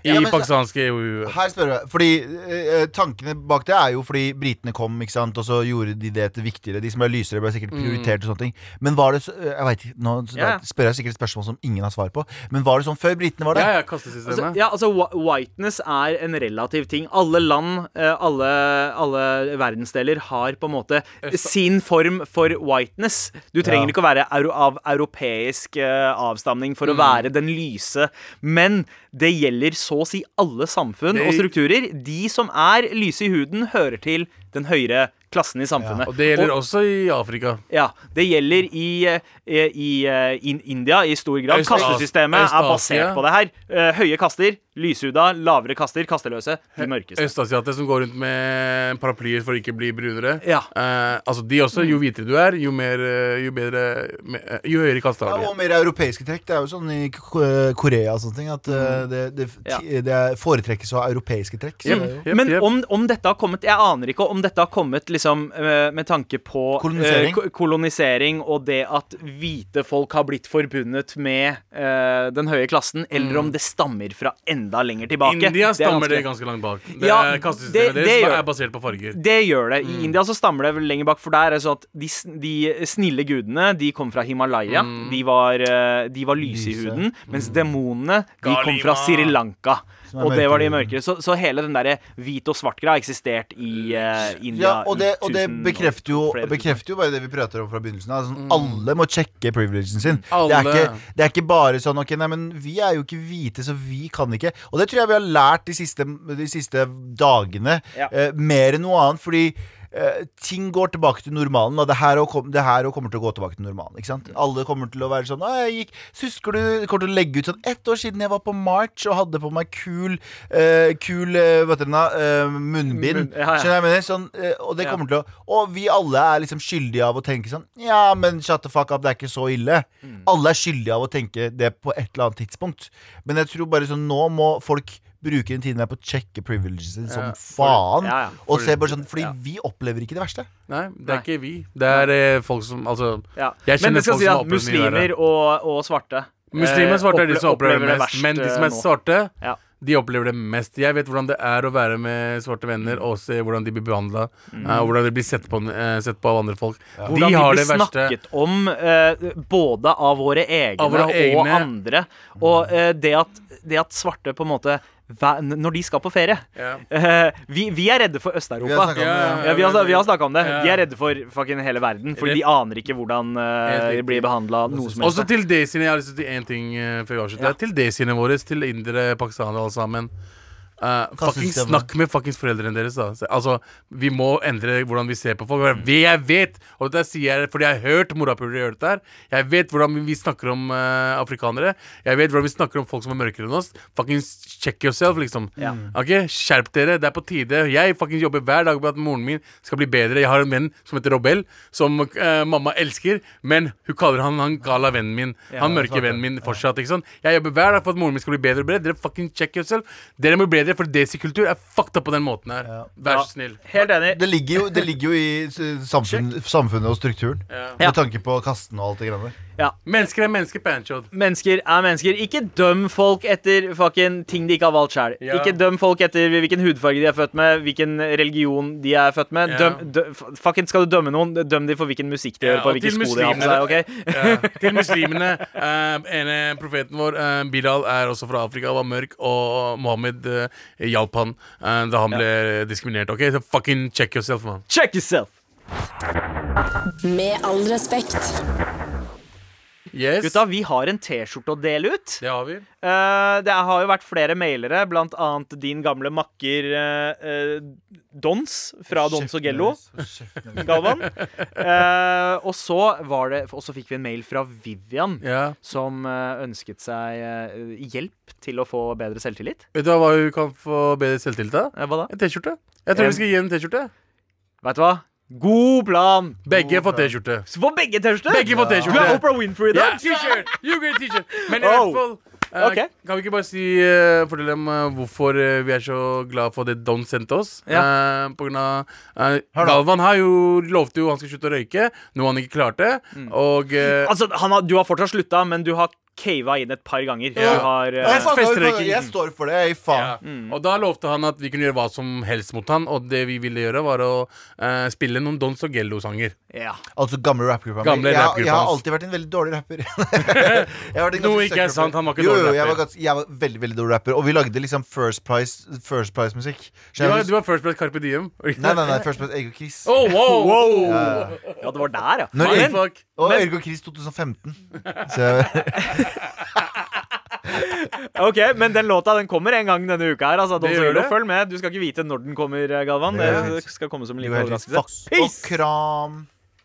I Ja, men pakistanske EU. Her spør jeg, fordi eh, Tankene bak det er jo fordi britene kom, ikke sant og så gjorde de det til viktigere. De som ble lysere, ble sikkert prioritert. og sånne ting Men var det så, eh, Jeg vet ikke, Nå Ja. spør jeg sikkert et spørsmål som ingen har svar på. Men var det sånn før britene var det? Ja, ja, Altså, ja, altså Whiteness er en relativ ting. Alle land, eh, alle, alle verdensdeler har på en måte sin form for whiteness. Du trenger Ja. ikke å være euro, av europeisk uh, avstamning for å være den lyse, men det gjelder så å si alle samfunn og strukturer. De som er lyse i huden, hører til den høyere klassen i samfunnet. Og det gjelder også i Afrika. Ja, Det gjelder i, i, i, eh, in India i stor grad. Øst- Kastesystemet Øst, er basert på det her. Eh, høye kaster, lyshuda, lavere kaster, kasteløse, de mørkeste. Østasiater som går rundt med paraplyer for å ikke bli brunere. Ja. Eh, altså de også, Jo hvitere du er, jo, mer, eh, jo bedre eh, Jo høyere kaste Ja, har du. og mer europeiske trekk. Det er jo sånn i Korea og sånne ting at eh, det, det, det foretrekkes å ha europeiske trekk. Så yep, Jep, Men om, om dette har kommet Jeg aner ikke om dette har kommet liksom eh, med tanke på Kolonisering. eh, kolonisering og det at hvite folk har blitt forbundet med eh, den høye klassen, eller om det stammer fra enda lenger tilbake. Mm. India Det stammer stammer det ganske langt bak. Det Ja, er det- Kastesystemet det deres gjør- er basert på farger. Det gjør det. Mm. I India så stammer det vel lenger bak, for der er det sånn at de, de snille gudene De kom fra Himalaya. Mm. De, var, eh, de var lyse i huden. Mens demonene de kom fra Sri Lanka. Som er Og det var de mørkere. Så, så hele den derre hvit og svart-greia har eksistert i uh, India Ja, og det, i og det bekrefter jo, bekrefter jo bare det vi prater om fra begynnelsen av. Sånn, Alle må sjekke privilegien sin. Det er, ikke, det er ikke bare sånn Ok, nei, men vi er jo ikke hvite, så vi kan ikke. Og det tror jeg vi har lært de siste, de siste dagene. Ja. uh, mer enn noe annet, fordi eh, ting går tilbake til normalen. Og det her, og kom, det her og kommer til å gå tilbake til normalen. Ikke sant? Alle kommer til å være sånn «Å, jeg gikk, Husker du jeg kommer til å legge ut sånn ett år siden jeg var på March og hadde på meg kul eh, Kul eh, hva heter det eh, munnbind. Munn- ja, ja. Skjønner jeg mener? Sånn, og det Ja. til å Og vi alle er liksom skyldige av å tenke sånn Ja, men shut the fuck up, det er ikke så ille. Mm. Alle er skyldige av å tenke det på et eller annet tidspunkt. Men jeg tror bare sånn nå må folk bruke den tiden der på å sjekke privileges sin som Ja, faen. Ja, ja. Og ser bare sånn Fordi ja. vi opplever ikke det verste. Nei, det Nei. er ikke vi. Det er eh, folk som Altså Ja. Jeg Men kjenner skal folk si som at har opplevd mye verre. muslimer og, og svarte Muslimer eh, og svarte er de som opplever det det mest. Men de som eh, er nå. svarte, Ja. de opplever det mest. Jeg vet hvordan det er å være med svarte venner og se hvordan de blir behandla. og hvordan de blir sett på, eh, sett på av andre folk. Hvordan De de har blir det verste. snakket om eh, både av våre egne Av våre og egne. andre. Og eh, det, at, det at svarte på en måte når de skal på ferie. Yeah. Vi, vi er redde for Vi har Øst-Europa. snakket om Ja, vi har, har snakka om det. De er redde for fucking hele verden. Fordi de aner ikke hvordan uh, de blir behandla. Noe som helst. Også til desiene, jeg har lyst til å si én ting eh, før vi avslutter. Ja. Til desiene våre, til indere, pakistanere alle sammen. Uh, fucking snakk med fuckings foreldrene deres. da Altså, Vi må endre hvordan vi ser på folk. Jeg vet, og dette sier jeg fordi jeg har hørt morapulere gjøre dette her. Jeg vet hvordan vi snakker om uh, afrikanere. Jeg vet hvordan vi snakker om folk som er mørkere enn oss. Fuckings check yourself, liksom. Ja. Ok, Skjerp dere, det er på tide. Jeg fucking jobber hver dag med at moren min skal bli bedre. Jeg har en venn som heter Robel, som uh, mamma elsker, men hun kaller han han gala vennen min. han mørke vennen min fortsatt. ikke sant? Jeg jobber hver dag for at moren min skal bli bedre og bedre. Dere fucking check yourself. Dere må bli bedre, for desikultur er fucked up på den måten her. Ja. Vær så snill. Helt enig. Det ligger jo, det ligger jo i samfunn, samfunnet og strukturen. Med tanke på kasten og alt det greiene der. Ja. Mennesker er mennesker, panchod. Mennesker er mennesker. Ikke døm folk etter fucking ting de ikke har valgt sjøl. Ja. Ikke døm folk etter hvilken hudfarge de er født med, hvilken religion de er født med. Ja. Døm, dø, fucking Skal du dømme noen, døm de for hvilken musikk de Ja, hører på, og hvilke sko de har på seg. ok? Ja. Til muslimene. Uh, ene profeten vår, uh, Bilal, er også fra Afrika, var mørk, og Mohammed uh, hjalp han uh, da han ble diskriminert. Ok, Så fucking check yourself, man. Check yourself! Med all respekt. Yes, Gutta, vi har en T-skjorte å dele ut. det har vi. Uh, det har jo vært flere mailere, blant annet din gamle makker eh, Dons fra Dons og Gello. [LAUGHS] Galvan. Uh, og så var det Og så fikk vi en mail fra Vivian, Ja. som ønsket seg hjelp til å få bedre selvtillit. Vet du hva hun kan få bedre selvtillit av? Hva da? En T-skjorte. Jeg tror vi skal gi en T-skjorte. Vet du hva? God plan! Begge får. T-skjorte. Så får begge T-skjorte? Begge får Du er T-skjorte. Oprah Winfrey i dag. T-shirt! You get T-shirt. Men i Oh. hvert fall eh, Ok. Kan vi ikke bare si uh, fortelle dem uh, hvorfor vi er så glad for det Don sendte oss? Ja. Eh, på grunn av Galvan har jo lovte jo han skulle slutte å røyke, noe han ikke klarte. Og eh, Altså, han har, Du har fortsatt slutta, men du har cava inn et par ganger. Ja. Du har uh, Jeg, faen, jeg står for det, jeg ja. Mm. Og da lovte han at vi kunne gjøre hva som helst mot han, og det vi ville gjøre, var å uh, spille noen Dons og Gello-sanger. ja. Altså gamle rappgruppa mi. Gamle Jeg, jeg har alltid vært en veldig dårlig rapper. [LAUGHS] [LAUGHS] Noe ikke er sant, han var ikke jo, dårlig jo, jeg var, rapper. jeg var veldig veldig dårlig rapper. Og vi lagde liksom First Price First Price-musikk. Du var, du var First Price Carpe Diem. Nei, nei, nei, First Price Egg og Chris. Oh, wow, wow. ja, det var der, ja. Når Men. Og Men- og Chris 2015. [LAUGHS] Så, Ok, Men den låta den kommer en gang denne uka. her altså, Det gjør det. Følg med. Du skal ikke vite når den kommer, Galvan. Det Det skal komme som en liten er overraskelse. og kram.